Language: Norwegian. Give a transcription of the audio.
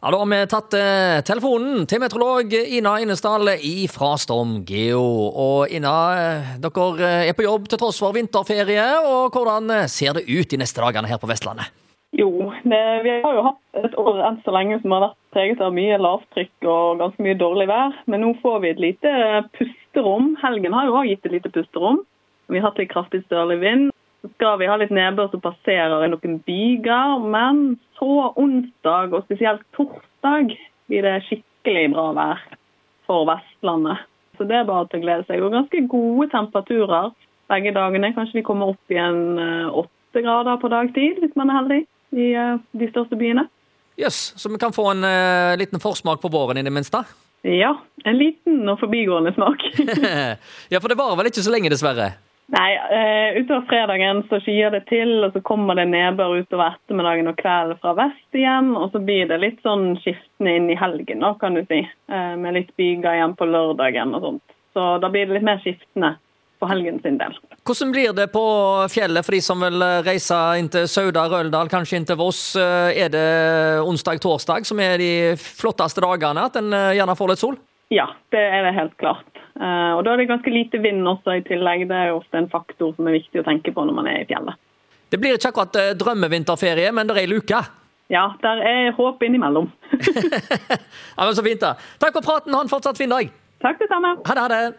Ja, Da har vi tatt eh, telefonen til meteorolog Ina Innesdal fra Storm Geo. Og Ina, eh, dere er på jobb til tross for vinterferie. og Hvordan eh, ser det ut de neste dagene her på Vestlandet? Jo, det, vi har jo hatt et år enn så lenge som har vært preget av mye lavtrykk og ganske mye dårlig vær. Men nå får vi et lite pusterom. Helgen har jo òg gitt et lite pusterom. Vi har hatt litt kraftig størlig vind. Skal vi ha litt nedbør som passerer i noen byger. Men så onsdag og spesielt torsdag blir det skikkelig bra vær for Vestlandet. Så det er bare til å glede seg. Og ganske gode temperaturer begge dagene. Kanskje vi kommer opp i en åtte grader på dagtid, hvis man er heldig, i de største byene. Jøss, yes, så vi kan få en uh, liten forsmak på våren i det minste? Ja, en liten og forbigående smak. ja, for det varer vel ikke så lenge, dessverre? Nei, uh, utover fredagen så skyer det til, og så kommer det nedbør utover ettermiddagen og kvelden fra vest igjen. Og så blir det litt sånn skiftende inn i helgen, da, kan du si. Uh, med litt byger igjen på lørdagen og sånt. Så da blir det litt mer skiftende for helgen sin del. Hvordan blir det på fjellet for de som vil reise inn til Sauda, Røldal, kanskje inn til Voss? Er det onsdag-torsdag som er de flotteste dagene, at en gjerne får litt sol? Ja, det er det helt klart. Og da er det ganske lite vind også i tillegg. Det er jo ofte en faktor som er viktig å tenke på når man er i fjellet. Det blir ikke akkurat drømmevinterferie, men det er ei luke? Ja, der er håp innimellom. ja, men Så fint, da. Takk for praten. Ha en fortsatt fin dag. Takk det samme. Ha det. Ha det.